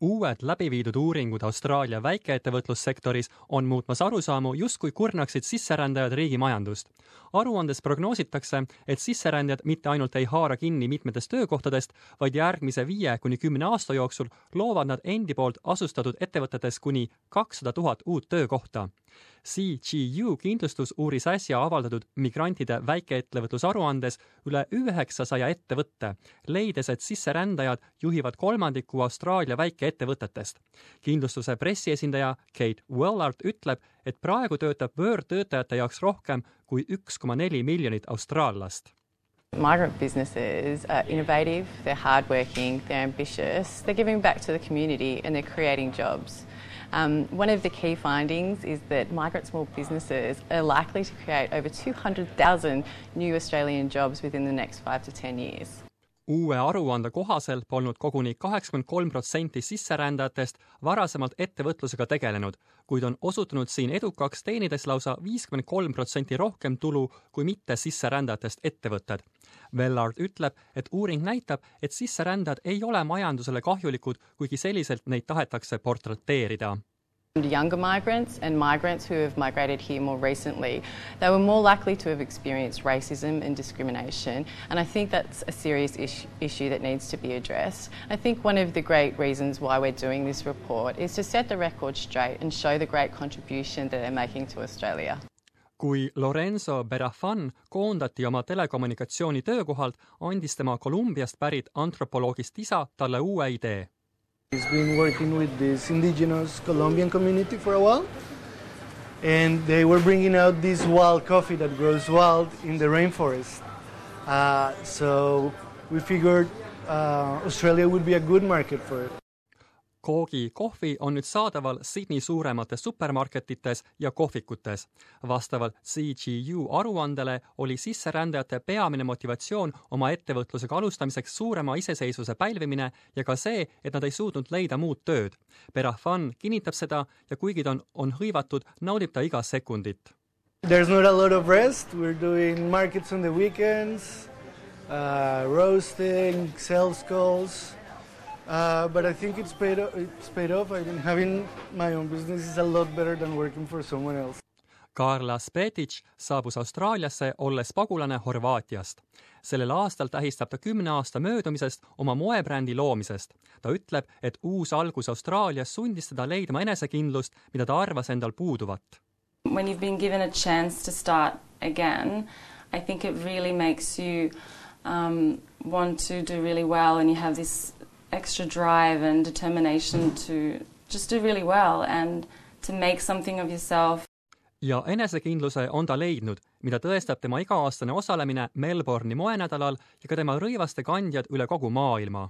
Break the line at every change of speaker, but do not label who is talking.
uued läbiviidud uuringud Austraalia väikeettevõtlussektoris on muutmas arusaamu, justkui kurnaksid sisserändajad riigi majandust. aruandes prognoositakse, et sisserändajad mitte ainult ei haara kinni mitmetest töökohtadest, vaid järgmise viie kuni kümne aasta jooksul loovad nad endi poolt asustatud ettevõtetes kuni kakssada tuhat uut töökohta. CGU kindlustus uuris äsja avaldatud migrantide väikeettevõtlusaruandes üle üheksasaja ettevõtte, leides, et sisserändajad juhivad kolmandiku Austraalia väikeettevõtetest. kindlustuse pressiesindaja Kate Wellard ütleb, et praegu töötab võõrtöötajate jaoks rohkem kui üks koma neli miljonit austraallast
Migrant businesses are innovative, they're hardworking, they're ambitious, they're giving back to the community and they're creating jobs. Um, one of the key findings is that migrant small businesses are likely to create over 200,000 new Australian jobs within the next five to 10 years.
uue aruande kohaselt polnud koguni kaheksakümmend kolm protsenti sisserändajatest varasemalt ettevõtlusega tegelenud, kuid on osutunud siin edukaks, teenides lausa viiskümmend kolm protsenti rohkem tulu kui mitte sisserändajatest ettevõtted. Vellard ütleb, et uuring näitab, et sisserändajad ei ole majandusele kahjulikud, kuigi selliselt neid tahetakse portreteerida
Younger migrants and migrants who have migrated here more recently, they were more likely to have experienced racism and discrimination, and I think that's a serious is- issue that needs to be addressed. I think one of the great reasons why we're doing this report is to set the record straight and show the great contribution that they're making to Australia.
Kui Lorenzo Berafan koondati oma telekommunikatsiooni töökohalt, andis tema Kolumbiast pärit antropoloogist isa talle uue idee
He's been working with this indigenous Colombian community for a while. And they were bringing out this wild coffee that grows wild in the rainforest. Uh, so we figured uh, Australia would be a good market for it.
Koogi kohvi on nüüd saadaval Sydney suuremates supermarketites ja kohvikutes. vastavalt CGU aruandele oli sisserändajate peamine motivatsioon oma ettevõtlusega alustamiseks suurema iseseisvuse pälvimine ja ka see, et nad ei suutnud leida muud tööd. Berafan kinnitab seda ja kuigi ta on, on hõivatud, naudib ta iga sekundit.
There's not a lot of rest. We're doing markets on the weekends, uh, roasting, sales calls. Uh, but I think it's paid, it's paid off. I mean, having my own business is a lot better than working for someone else.
Karla Spetic saabus Austraaliasse, olles pagulane Horvaatiast. sellel aastal tähistab ta kümne aasta möödumisest oma moebrändi loomisest. ta ütleb, et uus algus Austraalias sundis teda leidma enesekindlust, mida ta arvas endal puuduvat.
When you've been given a chance to start again, I think it really makes you um, want to do really well and you have this extra drive and determination to just do really well and to make something of yourself.
ja enesekindluse on ta leidnud, mida tõestab tema iga-aastane osalemine Melbourne'i moenädalal ja ka tema rõivaste kandjad üle kogu maailma